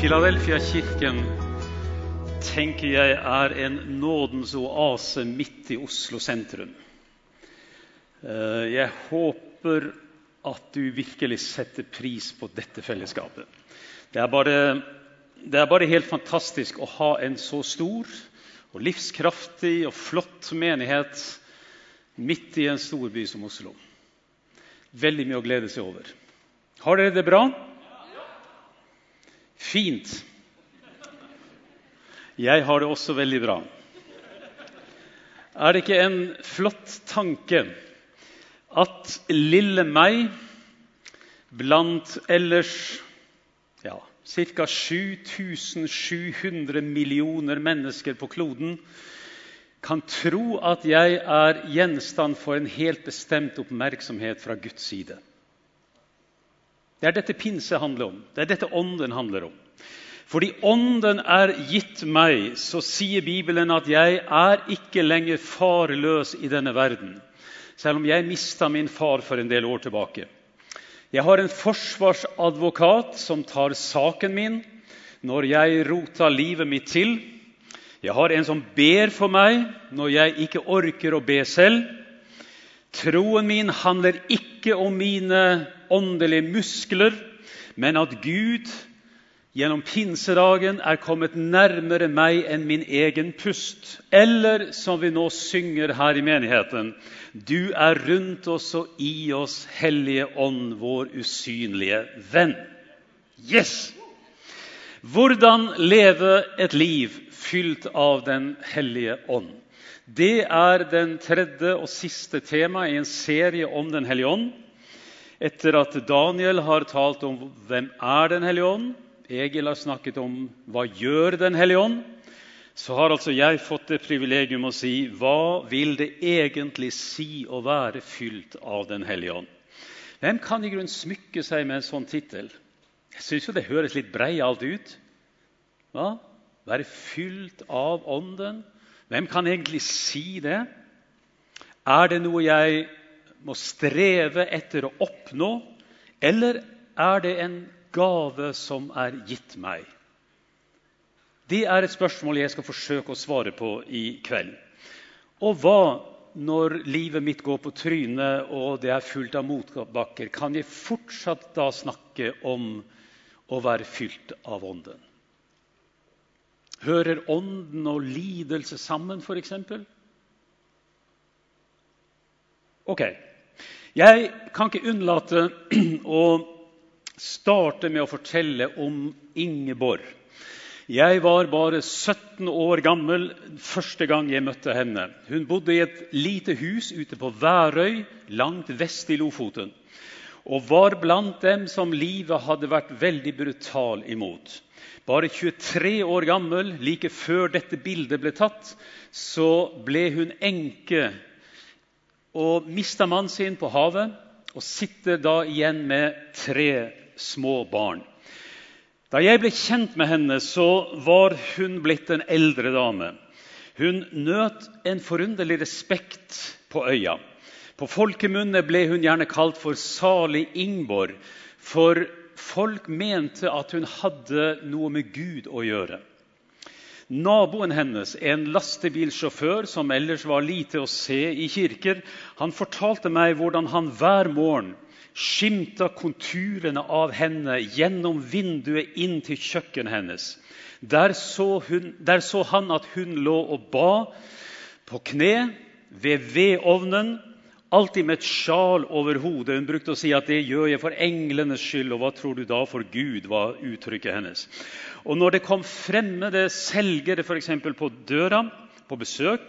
Filadelfia-kirken tenker jeg er en nådens oase midt i Oslo sentrum. Eh, jeg håper at du virkelig setter pris på dette fellesskapet. Det er bare, det er bare helt fantastisk å ha en så stor og livskraftig og flott menighet midt i en storby som Oslo. Veldig mye å glede seg over. Har dere det bra? Fint. Jeg har det også veldig bra. Er det ikke en flott tanke at lille meg blant ellers ja, ca. 7700 millioner mennesker på kloden kan tro at jeg er gjenstand for en helt bestemt oppmerksomhet fra Guds side? Det er dette pinse handler om. Det er dette Ånden handler om. Fordi Ånden er gitt meg, så sier Bibelen at jeg er ikke lenger farløs i denne verden, selv om jeg mista min far for en del år tilbake. Jeg har en forsvarsadvokat som tar saken min når jeg roter livet mitt til. Jeg har en som ber for meg når jeg ikke orker å be selv. Troen min handler ikke om mine åndelige muskler, men at Gud gjennom pinsedagen er kommet nærmere meg enn min egen pust. Eller som vi nå synger her i menigheten Du er rundt oss og i oss, Hellige Ånd, vår usynlige venn. Yes! Hvordan leve et liv fylt av Den hellige ånd? Det er den tredje og siste tema i en serie om Den hellige ånd. Etter at Daniel har talt om hvem er Den hellige ånd, Egil har snakket om hva gjør Den hellige ånd, så har altså jeg fått det privilegium å si hva vil det egentlig si å være fylt av Den hellige ånd? Hvem kan i grunnen smykke seg med en sånn tittel? Jeg syns jo det høres litt breialt ut. Hva? Være fylt av Ånden? Hvem kan egentlig si det? Er det noe jeg må streve etter å oppnå, eller er det en gave som er gitt meg? Det er et spørsmål jeg skal forsøke å svare på i kveld. Og hva når livet mitt går på trynet og det er fullt av motbakker? Kan jeg fortsatt da snakke om å være fylt av Ånden? Hører ånden og lidelse sammen, f.eks.? Ok, jeg kan ikke unnlate å starte med å fortelle om Ingeborg. Jeg var bare 17 år gammel første gang jeg møtte henne. Hun bodde i et lite hus ute på Værøy, langt vest i Lofoten, og var blant dem som livet hadde vært veldig brutal imot. Bare 23 år gammel, like før dette bildet ble tatt, så ble hun enke og mista mannen sin på havet og sitter da igjen med tre små barn. Da jeg ble kjent med henne, så var hun blitt en eldre dame. Hun nøt en forunderlig respekt på øya. På folkemunne ble hun gjerne kalt for Salig Ingborg, for folk mente at hun hadde noe med Gud å gjøre. Naboen hennes, en lastebilsjåfør som ellers var lite å se i kirker, han fortalte meg hvordan han hver morgen skimta konturene av henne gjennom vinduet inn til kjøkkenet hennes. Der så, hun, der så han at hun lå og ba på kne ved vedovnen alltid med et sjal over hodet. Hun brukte å si at 'det gjør jeg for englenes skyld', og hva tror du da for Gud? var uttrykket hennes. Og når det kom fremmede selgere for eksempel, på døra på besøk,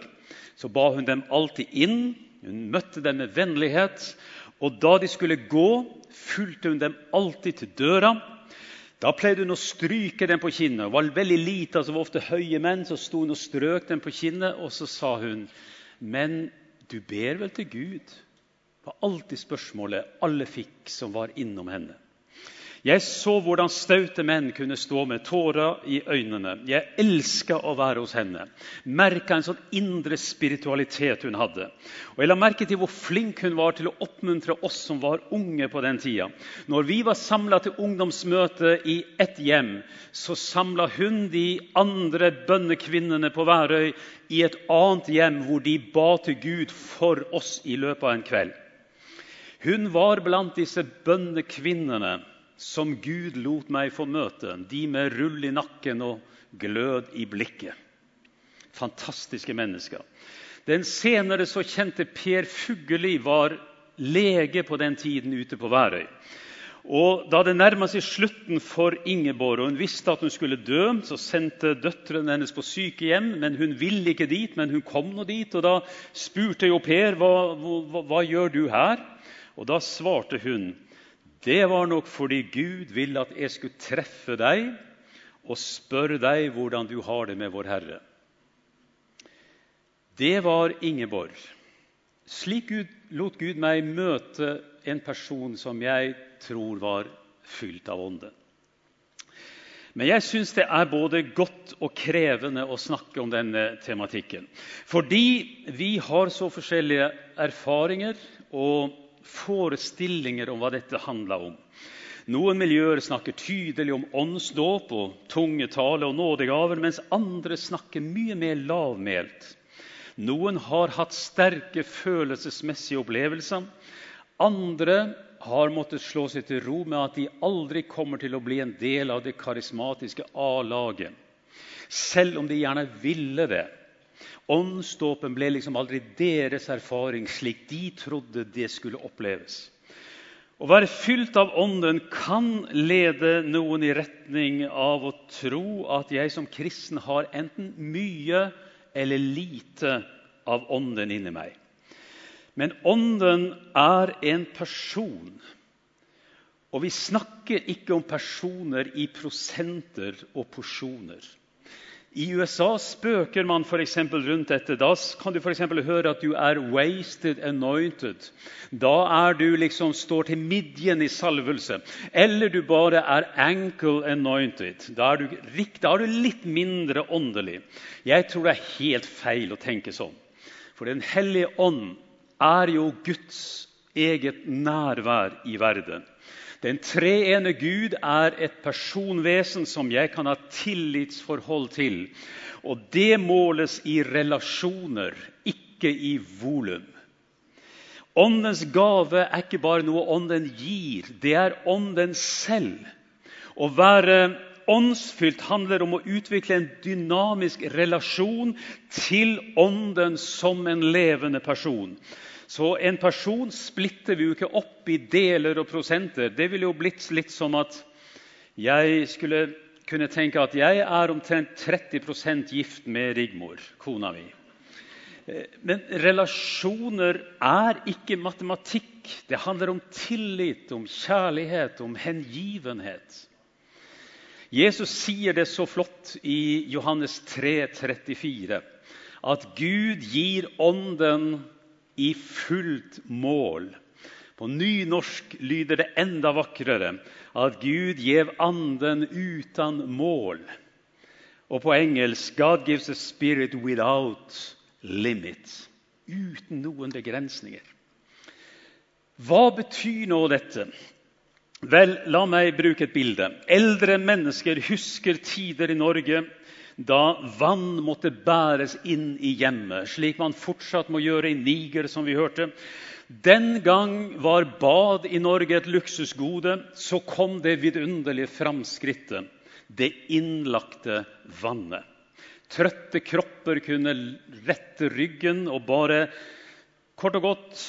så ba hun dem alltid inn. Hun møtte dem med vennlighet. Og da de skulle gå, fulgte hun dem alltid til døra. Da pleide hun å stryke dem på kinnet. Hun var veldig lite, altså var ofte høye menn, så sto hun og strøk dem på kinnet, og så sa hun Men du ber vel til Gud? Var alltid spørsmålet alle fikk som var innom henne. Jeg så hvordan staute menn kunne stå med tårer i øynene. Jeg elska å være hos henne. Merka en sånn indre spiritualitet hun hadde. Og Jeg la merke til hvor flink hun var til å oppmuntre oss som var unge på den tida. Når vi var samla til ungdomsmøte i ett hjem, så samla hun de andre bønnekvinnene på Værøy i et annet hjem, hvor de ba til Gud for oss i løpet av en kveld. Hun var blant disse bønnekvinnene som Gud lot meg få møte, de med rull i nakken og glød i blikket. Fantastiske mennesker. Den senere så kjente Per Fugelli var lege på den tiden ute på Værøy. Og Da det nærma seg slutten for Ingeborg, og hun visste at hun skulle dø, så sendte døtrene hennes på sykehjem. men Hun ville ikke dit, men hun kom nå dit. og Da spurte jo Per hva, hva, hva gjør du her. Og Da svarte hun det var nok fordi Gud ville at jeg skulle treffe deg og spørre deg hvordan du har det med vår Herre. Det var Ingeborg. Slik lot Gud meg møte en person som jeg tror var fylt av ånden. Men jeg syns det er både godt og krevende å snakke om denne tematikken. Fordi vi har så forskjellige erfaringer og forestillinger om hva dette handla om. Noen miljøer snakker tydelig om åndsdåp og tungetale og nådegaver, mens andre snakker mye mer lavmælt. Noen har hatt sterke følelsesmessige opplevelser. Andre har måttet slå seg til ro med at de aldri kommer til å bli en del av det karismatiske A-laget, selv om de gjerne ville det. Åndsdåpen ble liksom aldri deres erfaring slik de trodde det skulle oppleves. Å være fylt av Ånden kan lede noen i retning av å tro at jeg som kristen har enten mye eller lite av Ånden inni meg. Men Ånden er en person. Og vi snakker ikke om personer i prosenter og porsjoner. I USA spøker man for rundt dette. Da kan du for høre at du er 'wasted anointed'. Da er du liksom står til midjen i salvelse. Eller du bare er 'ankle anointed'. Da er, du, da er du litt mindre åndelig. Jeg tror det er helt feil å tenke sånn. For Den hellige ånd er jo Guds eget nærvær i verden. Den treene Gud er et personvesen som jeg kan ha tillitsforhold til. Og det måles i relasjoner, ikke i volum. Åndens gave er ikke bare noe Ånden gir, det er Ånden selv. Å være åndsfylt handler om å utvikle en dynamisk relasjon til Ånden som en levende person. Så en person splitter vi jo ikke opp i deler og prosenter. Det ville jo blitt litt som at jeg skulle kunne tenke at jeg er omtrent 30% gift med Rigmor, kona mi. Men relasjoner er ikke matematikk. Det handler om tillit, om kjærlighet, om hengivenhet. Jesus sier det så flott i Johannes 3, 34, at Gud gir Ånden i fullt mål. På nynorsk lyder det enda vakrere at Gud gjev anden uten mål. Og på engelsk God gives a spirit without limit. Uten noen begrensninger. Hva betyr nå dette? Vel, la meg bruke et bilde. Eldre mennesker husker tider i Norge da vann måtte bæres inn i hjemmet, slik man fortsatt må gjøre i Niger, som vi hørte. Den gang var bad i Norge et luksusgode. Så kom det vidunderlige framskrittet det innlagte vannet. Trøtte kropper kunne rette ryggen og bare kort og godt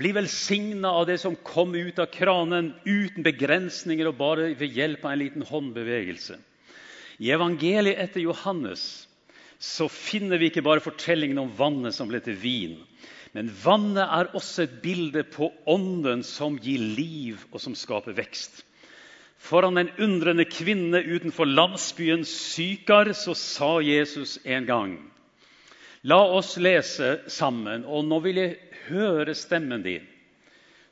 bli velsigna av det som kom ut av kranen, uten begrensninger og bare ved hjelp av en liten håndbevegelse. I evangeliet etter Johannes så finner vi ikke bare fortellingen om vannet som ble til vin. Men vannet er også et bilde på ånden som gir liv, og som skaper vekst. Foran en undrende kvinne utenfor landsbyen Sykar så sa Jesus en gang La oss lese sammen, og nå vil jeg høre stemmen din.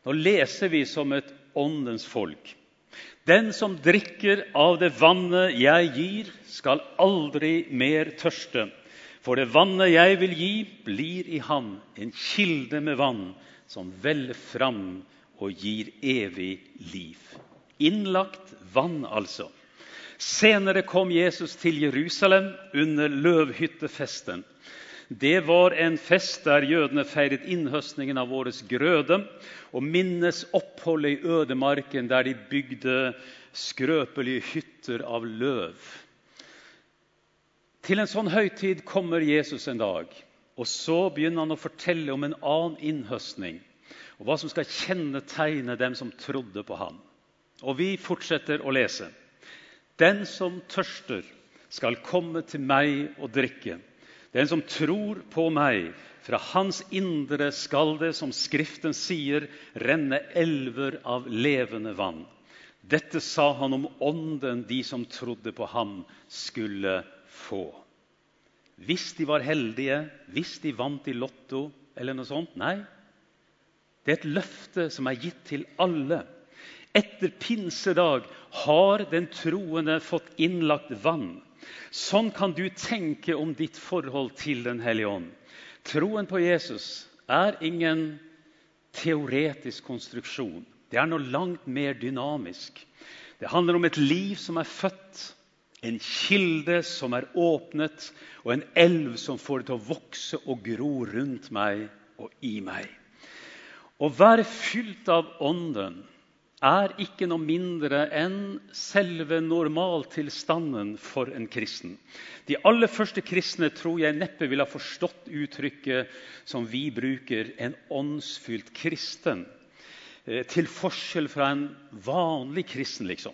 Nå leser vi som et åndens folk. Den som drikker av det vannet jeg gir, skal aldri mer tørste. For det vannet jeg vil gi, blir i ham en kilde med vann som veller fram og gir evig liv. Innlagt vann, altså. Senere kom Jesus til Jerusalem under løvhyttefesten. Det var en fest der jødene feiret innhøstningen av årets grøde og minnes oppholdet i ødemarken der de bygde skrøpelige hytter av løv. Til en sånn høytid kommer Jesus en dag, og så begynner han å fortelle om en annen innhøstning og hva som skal kjennetegne dem som trodde på ham. Og vi fortsetter å lese. Den som tørster, skal komme til meg og drikke. Den som tror på meg, fra hans indre skal det, som Skriften sier, renne elver av levende vann. Dette sa han om ånden de som trodde på ham, skulle få. Hvis de var heldige, hvis de vant i Lotto eller noe sånt. Nei, det er et løfte som er gitt til alle. Etter pinsedag har den troende fått innlagt vann. Sånn kan du tenke om ditt forhold til Den hellige ånd. Troen på Jesus er ingen teoretisk konstruksjon. Det er noe langt mer dynamisk. Det handler om et liv som er født, en kilde som er åpnet, og en elv som får det til å vokse og gro rundt meg og i meg. Å være fylt av Ånden er ikke noe mindre enn selve normaltilstanden for en kristen. De aller første kristne tror jeg neppe ville ha forstått uttrykket som vi bruker, 'en åndsfylt kristen', eh, til forskjell fra en vanlig kristen. liksom.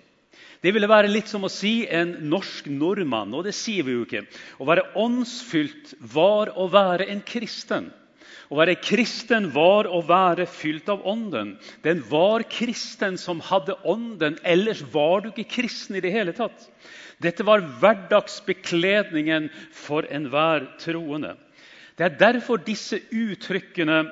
Det ville være litt som å si en norsk nordmann, og det sier vi jo ikke. Å være åndsfylt var å være en kristen. Å være kristen var å være fylt av Ånden. Den var kristen som hadde Ånden. Ellers var du ikke kristen i det hele tatt. Dette var hverdagsbekledningen for enhver troende. Det er derfor disse uttrykkene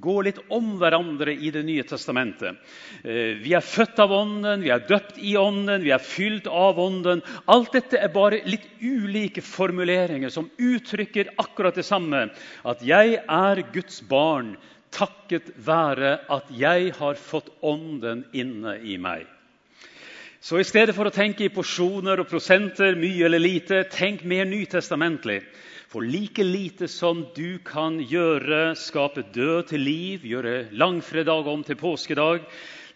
går litt om hverandre i Det nye testamentet. Eh, vi er født av Ånden, vi er døpt i Ånden, vi er fylt av Ånden. Alt dette er bare litt ulike formuleringer som uttrykker akkurat det samme. At jeg er Guds barn takket være at jeg har fått Ånden inne i meg. Så i stedet for å tenke i porsjoner og prosenter, mye eller lite, tenk mer nytestamentlig. For like lite som du kan gjøre, skape død til liv, gjøre langfredag om til påskedag,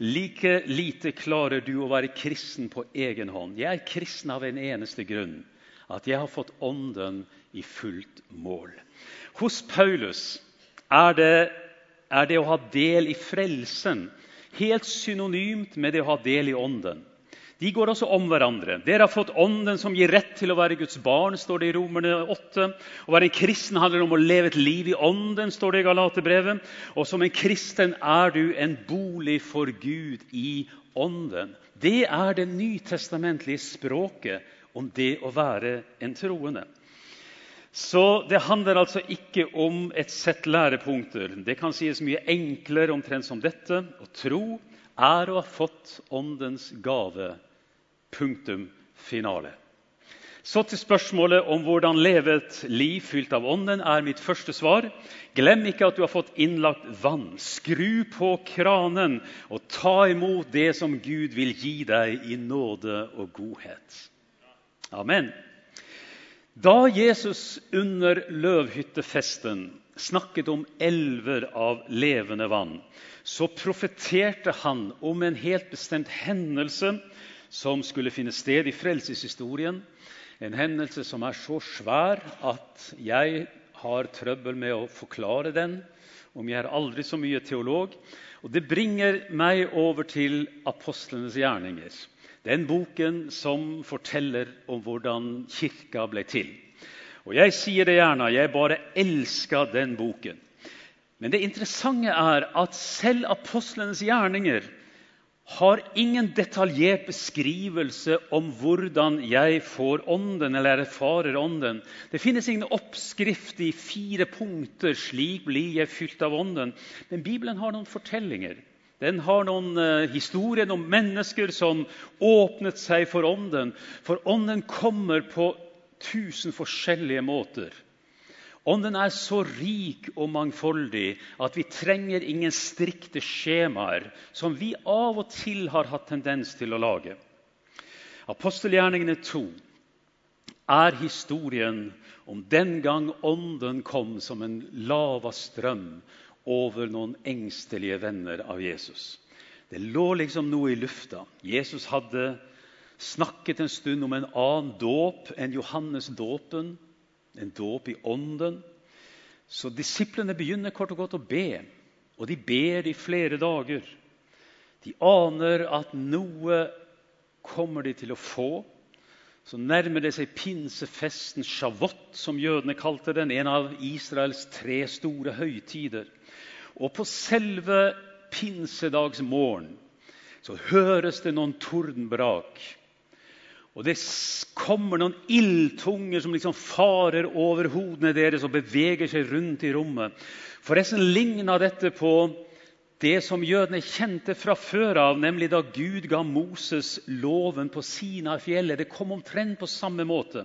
like lite klarer du å være kristen på egen hånd. Jeg er kristen av en eneste grunn. At jeg har fått Ånden i fullt mål. Hos Paulus er det, er det å ha del i frelsen helt synonymt med det å ha del i Ånden. De går også om hverandre. Dere har fått Ånden som gir rett til å være Guds barn, står det i Romerne 8. Å være en kristen handler om å leve et liv i Ånden, står det i Galaterbrevet. Og som en kristen er du en bolig for Gud i Ånden. Det er det nytestamentlige språket om det å være en troende. Så det handler altså ikke om et sett lærepunkter. Det kan sies mye enklere omtrent som dette. Å tro er å ha fått Åndens gave Punktum finale. Så til spørsmålet om hvordan leve et liv fylt av Ånden, er mitt første svar. Glem ikke at du har fått innlagt vann. Skru på kranen og ta imot det som Gud vil gi deg i nåde og godhet. Amen. Da Jesus under løvhyttefesten snakket om elver av levende vann, så profeterte han om en helt bestemt hendelse som skulle finne sted i frelseshistorien. En hendelse som er så svær at jeg har trøbbel med å forklare den, om jeg er aldri så mye teolog. Og Det bringer meg over til apostlenes gjerninger. Den boken som forteller om hvordan kirka ble til. Og Jeg sier det gjerne, jeg bare elsker den boken. Men det interessante er at selv apostlenes gjerninger har ingen detaljert beskrivelse om hvordan jeg får Ånden eller erfarer Ånden. Det finnes ingen oppskrift i fire punkter. Slik blir jeg fylt av Ånden. Men Bibelen har noen fortellinger. Den har noen uh, historier om mennesker som åpnet seg for Ånden. For Ånden kommer på tusen forskjellige måter. Ånden er så rik og mangfoldig at vi trenger ingen strikte skjemaer som vi av og til har hatt tendens til å lage. Apostelgjerningene 2 er historien om den gang Ånden kom som en lava strøm over noen engstelige venner av Jesus. Det lå liksom noe i lufta. Jesus hadde snakket en stund om en annen dåp enn Johannes dåpen, en dåp i Ånden. Så disiplene begynner kort og godt å be, og de ber i flere dager. De aner at noe kommer de til å få. Så nærmer det seg pinsefesten Shavot, som jødene kalte den, en av Israels tre store høytider. Og på selve pinsedagsmorgen så høres det noen tordenbrak. Og det kommer noen ildtunger som liksom farer over hodene deres og beveger seg rundt i rommet. Forresten ligna dette på det som jødene kjente fra før av, nemlig da Gud ga Moses loven på Sinafjellet. Det kom omtrent på samme måte.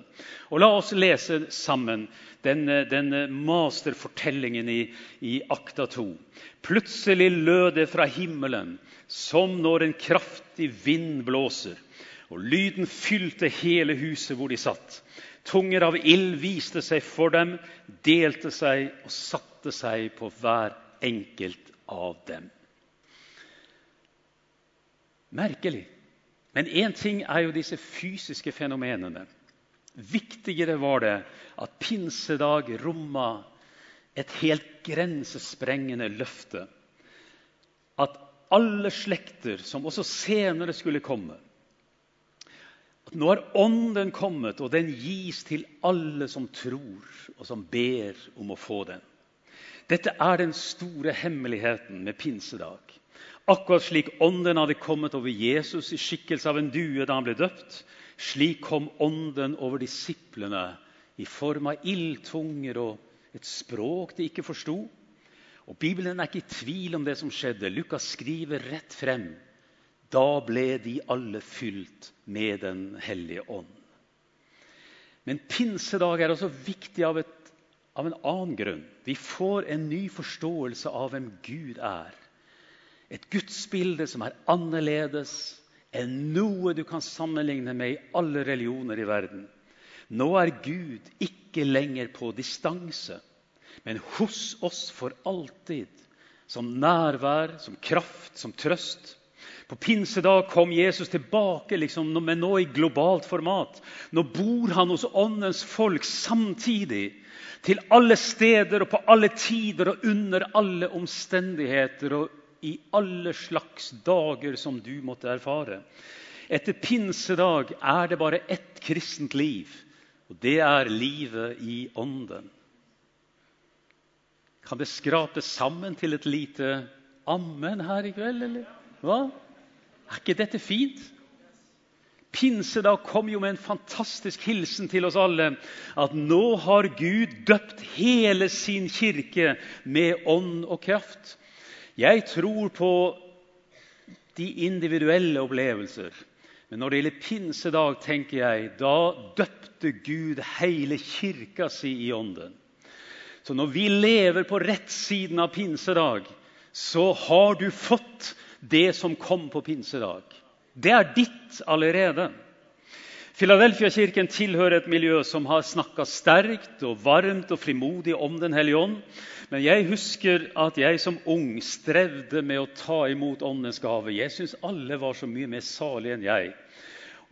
Og La oss lese sammen denne, denne masterfortellingen i, i Akta 2. Plutselig lød det fra himmelen som når en kraftig vind blåser, og lyden fylte hele huset hvor de satt. Tunger av ild viste seg for dem, delte seg og satte seg på hver enkelt av dem. Merkelig. Men én ting er jo disse fysiske fenomenene. Viktigere var det at pinsedag romma et helt grensesprengende løfte. At alle slekter, som også senere skulle komme nå er Ånden kommet, og den gis til alle som tror, og som ber om å få den. Dette er den store hemmeligheten med pinsedag. Akkurat slik Ånden hadde kommet over Jesus i skikkelse av en due da han ble døpt, slik kom Ånden over disiplene i form av ildtunger og et språk de ikke forsto. Og Bibelen er ikke i tvil om det som skjedde. Lukas skriver rett frem. Da ble de alle fylt med Den hellige ånd. Men pinsedag er også viktig av, et, av en annen grunn. Vi får en ny forståelse av hvem Gud er. Et gudsbilde som er annerledes enn noe du kan sammenligne med i alle religioner i verden. Nå er Gud ikke lenger på distanse, men hos oss for alltid. Som nærvær, som kraft, som trøst. På pinsedag kom Jesus tilbake, liksom, men nå i globalt format. Nå bor han hos åndens folk samtidig. Til alle steder og på alle tider og under alle omstendigheter. og i alle slags dager som du måtte erfare. Etter pinsedag er det bare ett kristent liv, og det er livet i Ånden. Kan det skrapes sammen til et lite ammen her i kveld, eller hva? Er ikke dette fint? Pinsedag kom jo med en fantastisk hilsen til oss alle. At nå har Gud døpt hele sin kirke med ånd og kraft. Jeg tror på de individuelle opplevelser. Men når det gjelder pinsedag, tenker jeg, da døpte Gud hele kirka si i ånden. Så når vi lever på rettsiden av pinsedag, så har du fått det som kom på pinsedag. Det er ditt allerede. Filadelfia-kirken tilhører et miljø som har snakka sterkt og varmt og frimodig om Den hellige ånd. Men jeg husker at jeg som ung strevde med å ta imot Åndens gave. Jeg syns alle var så mye mer salige enn jeg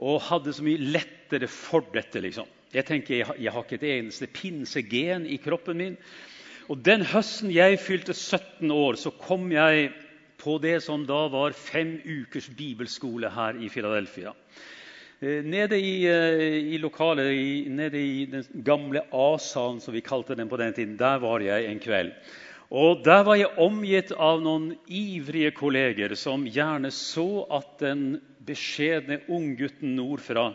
og hadde så mye lettere for dette. liksom. Jeg tenker, jeg, jeg har ikke et eneste pinsegen i kroppen min. Og Den høsten jeg fylte 17 år, så kom jeg på det som da var fem ukers bibelskole her i Philadelphia. Eh, nede i, eh, i lokalet, i, nede i den gamle A-salen, som vi kalte den på den tiden, der var jeg en kveld. Og Der var jeg omgitt av noen ivrige kolleger som gjerne så at den beskjedne unggutten nordfra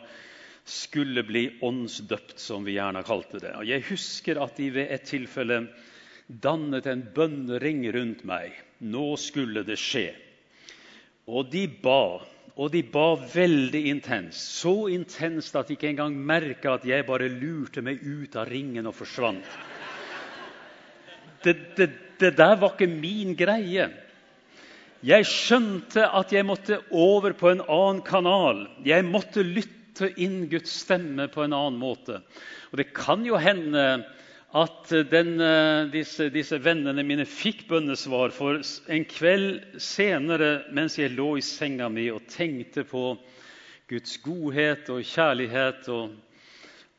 skulle bli åndsdøpt, som vi gjerne kalte det. Og Jeg husker at de ved et tilfelle dannet en bønnering rundt meg. Nå skulle det skje. Og de ba, og de ba veldig intenst. Så intenst at de ikke engang merka at jeg bare lurte meg ut av ringen og forsvant. Det, det, det der var ikke min greie. Jeg skjønte at jeg måtte over på en annen kanal. Jeg måtte lytte inn Guds stemme på en annen måte. Og Det kan jo hende at den, eh, disse, disse, vennene mine fikk bønnesvar. For en kveld senere, mens jeg lå i senga mi og tenkte på Guds godhet og kjærlighet og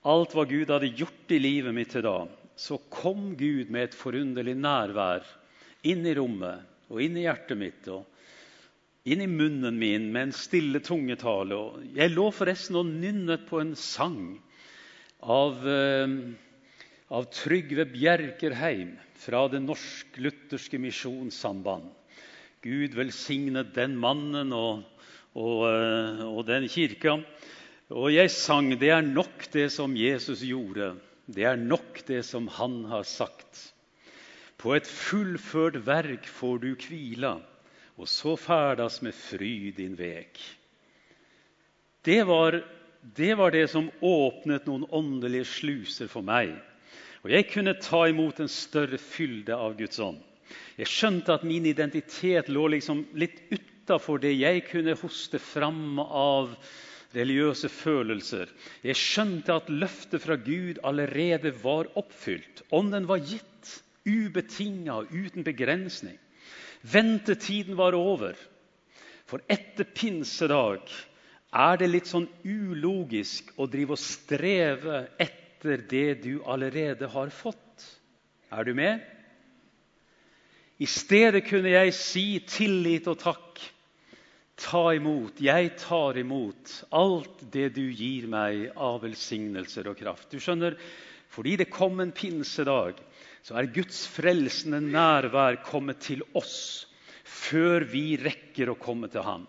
alt hva Gud hadde gjort i livet mitt til da, så kom Gud med et forunderlig nærvær inn i rommet og inn i hjertet mitt og inn i munnen min med en stille tungetale. Jeg lå forresten og nynnet på en sang av eh, av Trygve Bjerkerheim fra Det norsk-lutherske misjonssamband. Gud velsigne den mannen og, og, eh, og, den kirka. Og jeg sang 'Det er nok det som Jesus gjorde'. Det er nok det som han har sagt. På et fullført verk får du hvila, og så ferdas med fryd din vek. Det var, det var det som åpnet noen åndelige sluser for meg og jeg kunne ta imot en større fylde av Guds ånd. Jeg skjønte at min identitet lå liksom litt utafor det jeg kunne hoste fram av religiøse følelser. Jeg skjønte at løftet fra Gud allerede var oppfylt. Ånden var gitt, ubetinga, uten begrensning. Ventetiden var over. For etter pinsedag er det litt sånn ulogisk å drive og streve etter etter det du allerede har fått. Er du med? I stedet kunne jeg si tillit og takk. Ta imot, jeg tar imot alt det du gir meg av velsignelser og kraft. Du skjønner, Fordi det kom en pinsedag, så er Guds frelsende nærvær kommet til oss før vi rekker å komme til Ham.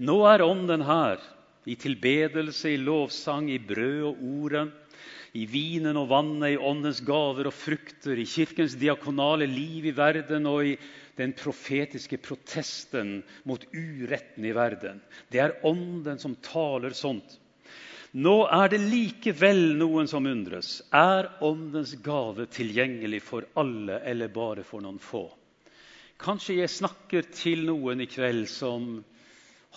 Nå er Ånden her, i tilbedelse, i lovsang, i brød og ordet i vinen og vannet, i åndens gaver og frukter, i kirkens diakonale liv i verden og i den profetiske protesten mot uretten i verden. Det er Ånden som taler sånt. Nå er det likevel noen som undres. Er Åndens gave tilgjengelig for alle eller bare for noen få? Kanskje jeg snakker til noen i kveld som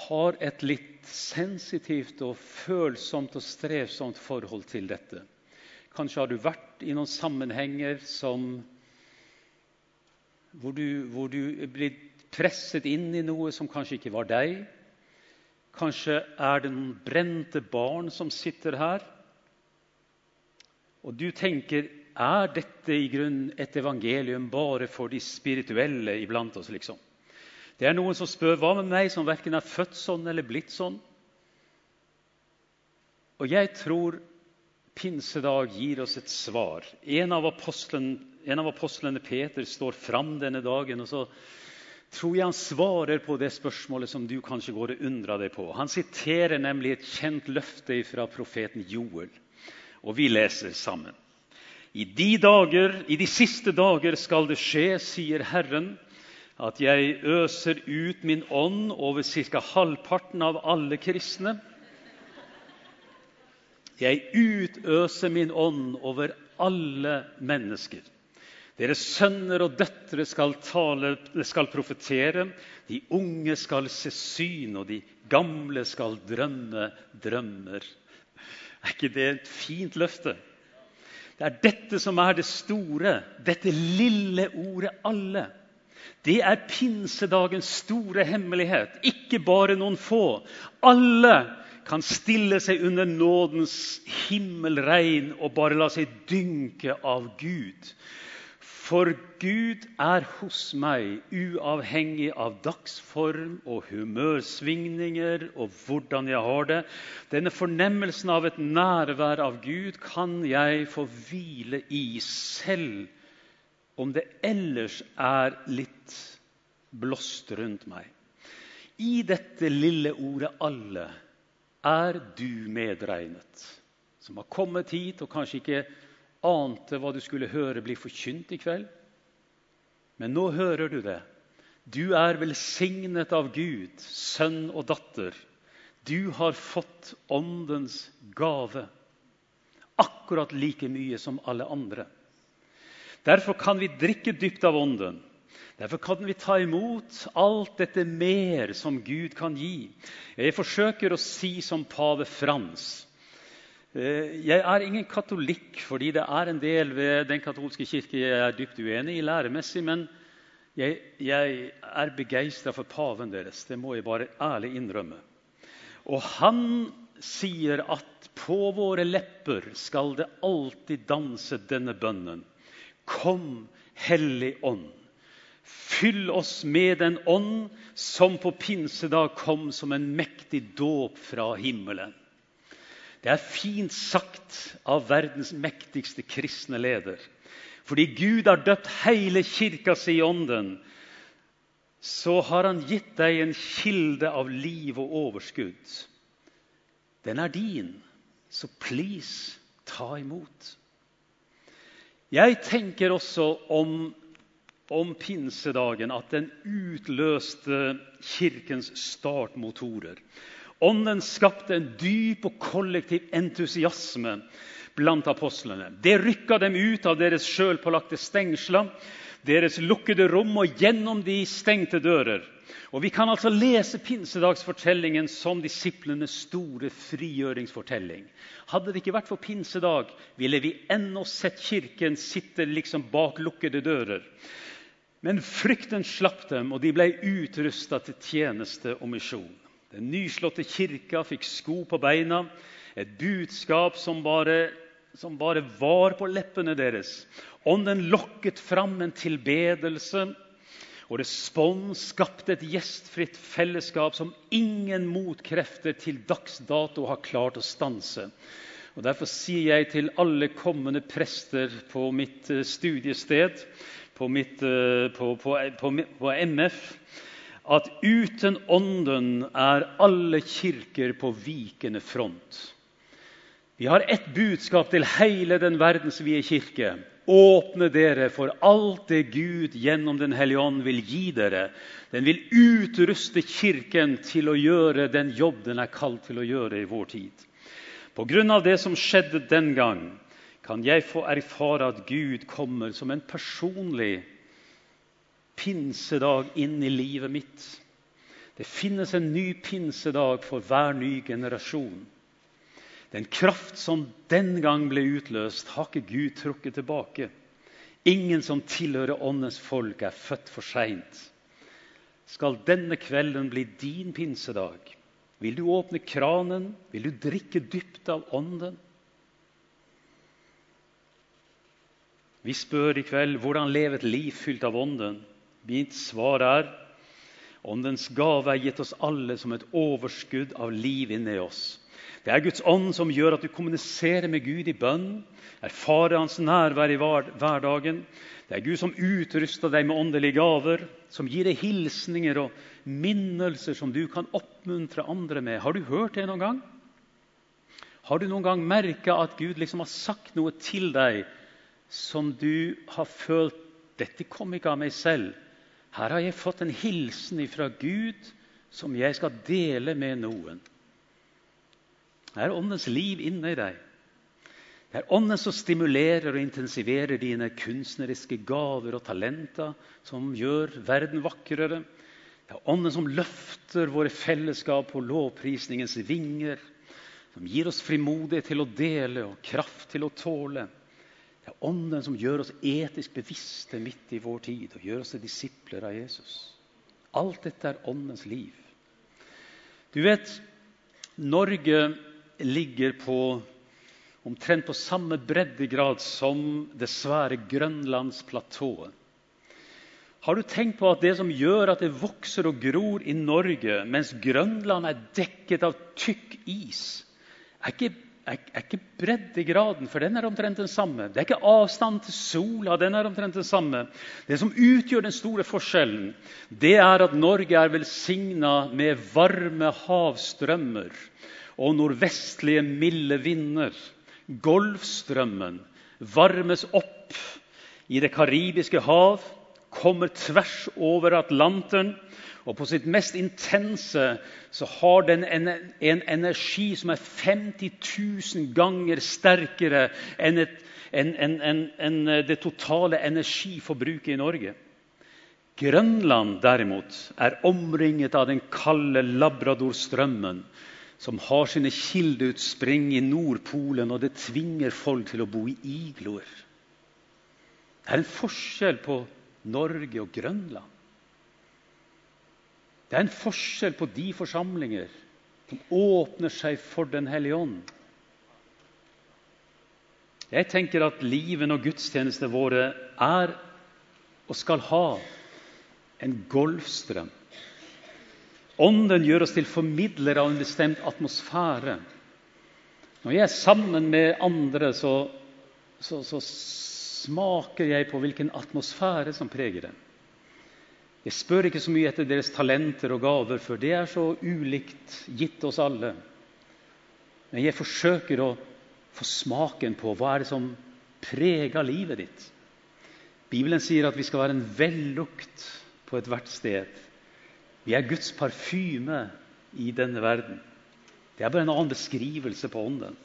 har et litt sensitivt og følsomt og strevsomt forhold til dette. Kanskje har du vært i noen sammenhenger som, hvor, du, hvor du er blitt presset inn i noe som kanskje ikke var deg. Kanskje er det noen brente barn som sitter her. Og du tenker er dette i grunn et evangelium bare for de spirituelle iblant oss? liksom? Det er noen som spør hva med meg som verken er født sånn eller blitt sånn. Og jeg tror pinsedag gir oss et svar. En av, en av apostlene, Peter, står fram denne dagen. og så tror jeg han svarer på det spørsmålet som du kanskje går og undrer deg på. Han siterer nemlig et kjent løfte fra profeten Joel, og vi leser sammen. I de, dager, I de siste dager skal det skje, sier Herren, at jeg øser ut min ånd over ca. halvparten av alle kristne. Jeg utøser min ånd over alle mennesker. Deres sønner og døtre skal, tale, skal profetere. De unge skal se syn, og de gamle skal drømme drømmer. Er ikke det et fint løfte? Det er dette som er det store, dette lille ordet 'alle'. Det er pinsedagens store hemmelighet. Ikke bare noen få. Alle kan stille seg under nådens himmelregn og bare la seg dynke av Gud. For Gud er hos meg, uavhengig av dagsform og humørsvingninger og hvordan jeg har det. Denne fornemmelsen av et nærvær av Gud kan jeg få hvile i selv om det ellers er litt blåst rundt meg. I dette lille ordet 'alle' er du medregnet, som har kommet hit og kanskje ikke ante hva du skulle høre bli forkynt i kveld. Men nå hører du det. Du er velsignet av Gud, sønn og datter. Du har fått Åndens gave. Akkurat like mye som alle andre. Derfor kan vi drikke dypt av Ånden. Derfor kan vi ta imot alt dette mer som Gud kan gi. Jeg forsøker å si som pave Frans Eh, jeg er ingen katolikk, fordi det er en del ved den katolske kirke jeg er dypt uenig i læremessig, men jeg, jeg er begeistra for paven deres. Det må jeg bare ærlig innrømme. Og han sier at på våre lepper skal det alltid danse denne bønnen. Kom, Hellig Ånd. Fyll oss med den ånd som på pinsedag kom som en mektig dåp fra himmelen. Det er fint sagt av verdens mektigste kristne leder. Fordi Gud har døpt hele kirka si i ånden, så har han gitt deg en kilde av liv og overskudd. Den er din, så please, ta imot. Jeg tenker også om, om pinsedagen at den utløste kirkens startmotorer. Ånden skapte en dyp og kollektiv entusiasme blant apostlene. Det rykka dem ut av deres sjølpålagte stengsler, deres lukkede rom og gjennom de stengte dører. Og Vi kan altså lese pinsedagsfortellingen som disiplenes store frigjøringsfortelling. Hadde det ikke vært for pinsedag, ville vi ennå sett Kirken sitte liksom bak lukkede dører. Men frykten slapp dem, og de ble utrusta til tjeneste og misjon. Den nyslåtte kirka fikk sko på beina, et budskap som bare, som bare var på leppene deres. Ånden lokket fram en tilbedelse, og respons skapte et gjestfritt fellesskap som ingen motkrefter til dags dato har klart å stanse. Og Derfor sier jeg til alle kommende prester på mitt eh, studiested, på, mitt, eh, på, på, på MF at uten Ånden er alle kirker på vikende front. Vi har ett budskap til hele den verdensvide kirke. Åpne dere for alt det Gud gjennom Den hellige ånd vil gi dere. Den vil utruste Kirken til å gjøre den jobb den er kalt til å gjøre i vår tid. På grunn av det som skjedde den gang, kan jeg få erfare at Gud kommer som en personlig pinsedag inn i livet mitt. Det finnes en ny pinsedag for hver ny generasjon. Den kraft som den gang ble utløst, har ikke Gud trukket tilbake. Ingen som tilhører Åndens folk, er født for seint. Skal denne kvelden bli din pinsedag? Vil du åpne kranen? Vil du drikke dypt av Ånden? Vi spør i kveld hvordan leve et liv fylt av Ånden. Mitt svar er Åndens gave er gitt oss alle som et overskudd av liv inni oss. Det er Guds ånd som gjør at du kommuniserer med Gud i bønn, erfarer Hans nærvær i hverdagen. Det er Gud som utruster deg med åndelige gaver, som gir deg hilsninger og minnelser som du kan oppmuntre andre med. Har du hørt det noen gang? Har du noen gang merka at Gud liksom har sagt noe til deg som du har følt dette kom ikke av meg selv, her har jeg fått en hilsen fra Gud som jeg skal dele med noen. Det er Åndens liv inni deg. Det er Ånden som stimulerer og intensiverer dine kunstneriske gaver og talenter, som gjør verden vakrere. Det er Ånden som løfter våre fellesskap på lovprisningens vinger, som gir oss frimodighet til å dele og kraft til å tåle. Det er Ånden som gjør oss etisk bevisste midt i vår tid og gjør oss til disipler av Jesus. Alt dette er Åndens liv. Du vet, Norge ligger på omtrent på samme breddegrad som det svære grønlandsplatået. Har du tenkt på at det som gjør at det vokser og gror i Norge, mens Grønland er dekket av tykk is, er ikke er, er ikke breddegraden, for den er omtrent den samme. Det er ikke avstand til sola, den er omtrent den samme. Det som utgjør den store forskjellen, det er at Norge er velsigna med varme havstrømmer og nordvestlige, milde vinder. Golfstrømmen varmes opp i Det karibiske hav, kommer tvers over Atlanteren. Og på sitt mest intense så har den en, en energi som er 50 000 ganger sterkere enn, et, en, en, det totale energiforbruket i Norge. Grønland derimot er omringet av den kalde Labradorstrømmen, som har sine kildeutspring i Nordpolen, og det tvinger folk til å bo i igloer. Det er en forskjell på Norge og Grønland. Det er en forskjell på de forsamlinger som åpner seg for Den hellige ånd. Jeg tenker at livet og gudstjenestene våre er og skal ha en golfstrøm. Ånden gjør oss til formidlere av en bestemt atmosfære. Når jeg er sammen med andre, så, så, så smaker jeg på hvilken atmosfære som preger den. Jeg spør ikke så mye etter deres talenter og gaver, for det er så ulikt gitt oss alle. Men jeg forsøker å få smaken på hva er det som preger livet ditt. Bibelen sier at vi skal være en vellukt på ethvert sted. Vi er Guds parfyme i denne verden. Det er bare en annen beskrivelse på ånden.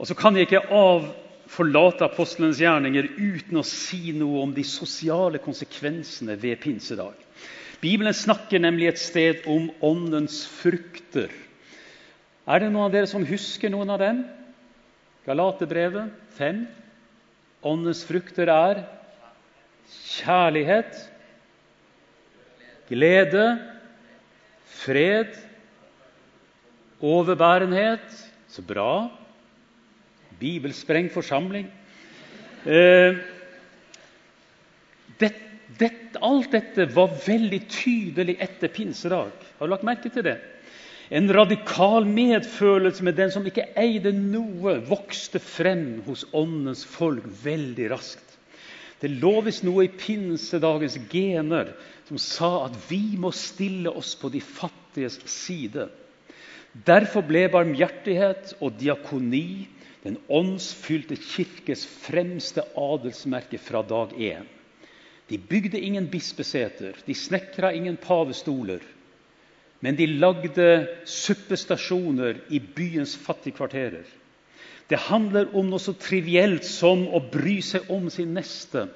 Og så kan jeg ikke av forlate apostelens gjerninger uten å si noe om de sosiale konsekvensene ved pinsedag. Bibelen snakker nemlig et sted om åndens frukter. Er det noen av dere som husker noen av dem? Galaterbrevet 5. Åndens frukter er kjærlighet, glede, fred, overbærenhet. Så bra. Bibelsprengt forsamling. Eh, det, det, alt dette var veldig tydelig etter pinsedag. Har du lagt merke til det? En radikal medfølelse med den som ikke eide noe, vokste frem hos åndens folk veldig raskt. Det visst noe i pinsedagens gener som sa at vi må stille oss på de fattiges side. Derfor ble barmhjertighet og diakoni den åndsfylte kirkes fremste adelsmerke fra dag én. De bygde ingen bispeseter, de snekra ingen pavestoler. Men de lagde suppestasjoner i byens fattigkvarterer. Det handler om noe så trivielt som å bry seg om sin neste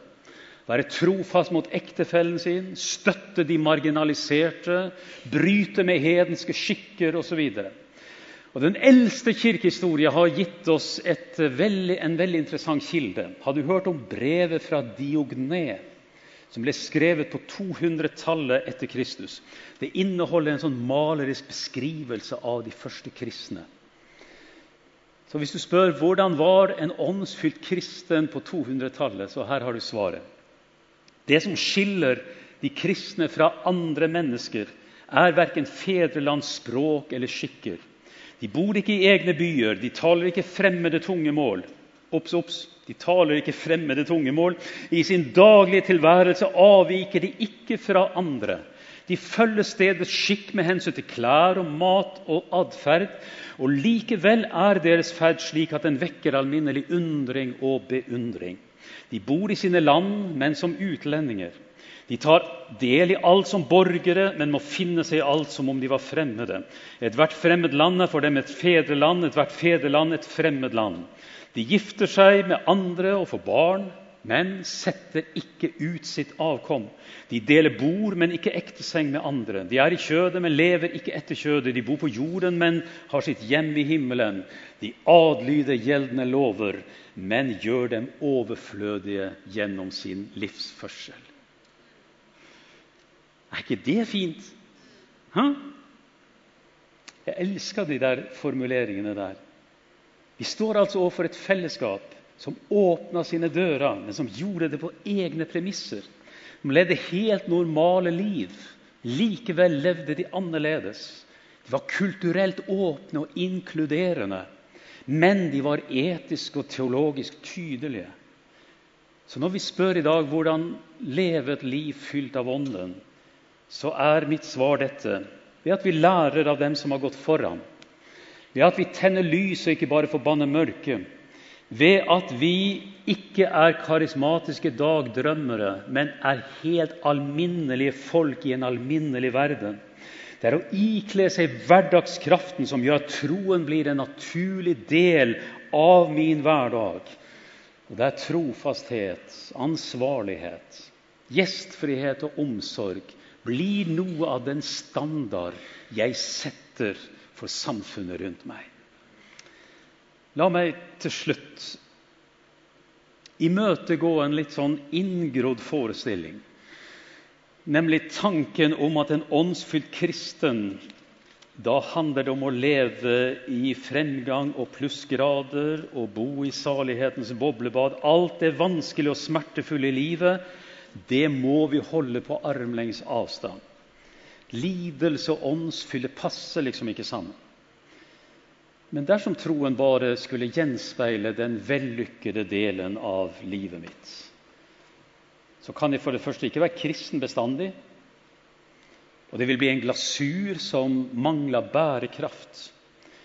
være trofast mot ektefellen sin, støtte de marginaliserte, bryte med hedenske skikker osv. Den eldste kirkehistorie har gitt oss veldig, en veldig interessant kilde. Har du hørt om brevet fra Diogné, som ble skrevet på 200-tallet etter Kristus? Det inneholder en sånn malerisk beskrivelse av de første kristne. Så Hvis du spør hvordan var en åndsfylt kristen på 200-tallet, så her har du svaret. Det som skiller de kristne fra andre mennesker, er verken fedrelands språk eller skikker. De bor ikke i egne byer, de taler ikke fremmede tungemål. Ops, ops, de taler ikke fremmede tungemål. I sin daglige tilværelse avviker de ikke fra andre. De følger stedets skikk med hensyn til klær og mat og atferd. Og likevel er deres ferd slik at den vekker alminnelig undring og beundring. De bor i sine land, men som utlendinger. De tar del i alt som borgere, men må finne seg i alt som om de var fremmede. Ethvert fremmed land er for dem et fedreland, ethvert fedreland et fremmed land. De gifter seg med andre og får barn, men setter ikke ut sitt avkom. De deler bord, men ikke ekteseng med andre. De er i kjødet, men lever ikke etter kjødet. De bor på jorden, men har sitt hjem i himmelen. De adlyder gjeldende lover, men gjør dem overflødige gjennom sin livsførsel. Er ikke det fint? Hæ? Jeg elsker de der formuleringene der. Vi står altså overfor et fellesskap som åpna sine dører, men som gjorde det på egne premisser. De levde helt normale liv. Likevel levde de annerledes. De var kulturelt åpne og inkluderende, men de var etisk og teologisk tydelige. Så når vi spør i dag hvordan leve et liv fylt av Ånden, så er mitt svar dette ved at vi lærer av dem som har gått foran. Ved at vi tenner lys og ikke bare forbanner mørket ved at vi ikke er karismatiske dagdrømmere, men er helt alminnelige folk i en alminnelig verden. Det er å ikle seg hverdagskraften som gjør at troen blir en naturlig del av min hverdag. Og det er trofasthet, ansvarlighet, gjestfrihet og omsorg blir noe av den standard jeg setter for samfunnet rundt meg. La meg til slutt imøtegå en litt sånn inngrodd forestilling. Nemlig tanken om at en åndsfylt kristen da handler det om å leve i fremgang og plussgrader og bo i salighetens boblebad. Alt det vanskelige og smertefulle i livet, det må vi holde på armlengs avstand. Lidelse og åndsfylle passer liksom ikke sammen. Men dersom troen bare skulle gjenspeile den vellykkede delen av livet mitt, så kan jeg for det første ikke være kristen bestandig. Og det vil bli en glasur som mangler bærekraft.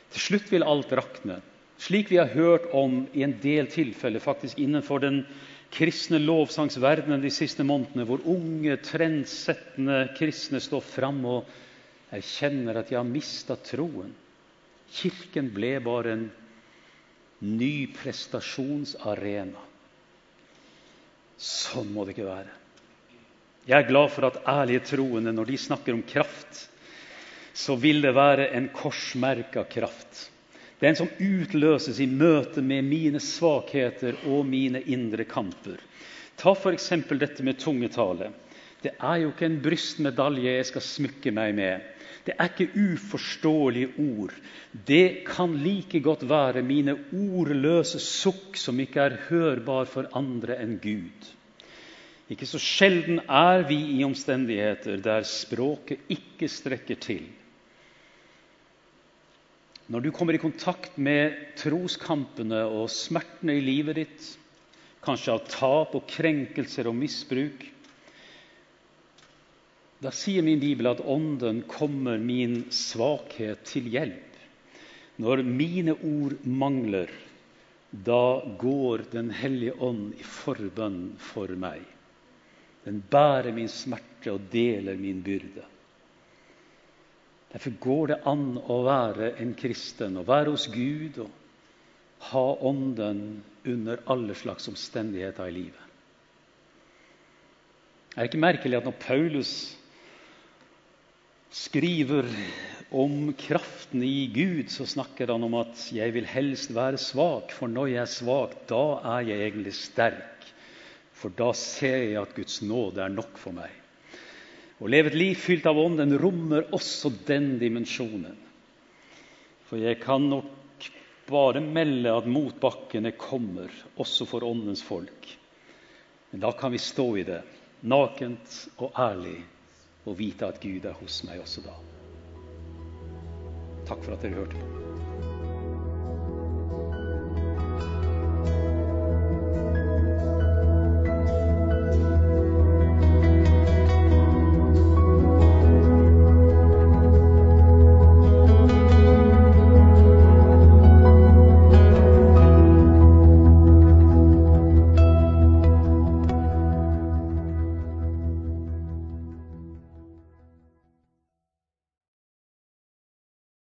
Til slutt vil alt rakne, slik vi har hørt om i en del tilfeller faktisk innenfor den kristne lovsangsverdenen de siste månedene, hvor unge, trendsettende kristne står fram og erkjenner at de har mista troen. Kirken ble bare en ny prestasjonsarena. Sånn må det ikke være. Jeg er glad for at ærlige troende, når de snakker om kraft, så vil det være en korsmerka kraft. Er som utløses i møte med mine svakheter og mine indre kamper. Ta f.eks. dette med tungetale. Det er jo ikke en brystmedalje jeg skal smykke meg med. Det er ikke uforståelige ord. Det kan like godt være mine ordløse sukk som ikke er hørbar for andre enn Gud. Ikke så sjelden er vi i omstendigheter der språket ikke strekker til. Når du kommer i kontakt med troskampene og smertene i livet ditt, kanskje av tap og krenkelser og misbruk, da sier min bibel at Ånden kommer min svakhet til hjelp. Når mine ord mangler, da går Den hellige ånd i forbønn for meg. Den bærer min smerte og deler min byrde. Derfor går det an å være en kristen, og være hos Gud og ha Ånden under alle slags omstendigheter i livet. Er det ikke merkelig at når Paulus skriver om kraften i Gud, så snakker han om at 'jeg vil helst være svak', for når jeg er svak, da er jeg egentlig sterk. For da ser jeg at Guds nåde er nok for meg. Å leve et liv fylt av Ånden rommer også den dimensjonen. For jeg kan nok bare melde at motbakkene kommer, også for Åndens folk. Men da kan vi stå i det, nakent og ærlig og vite at Gud er hos meg også da. Takk for at dere hørte på.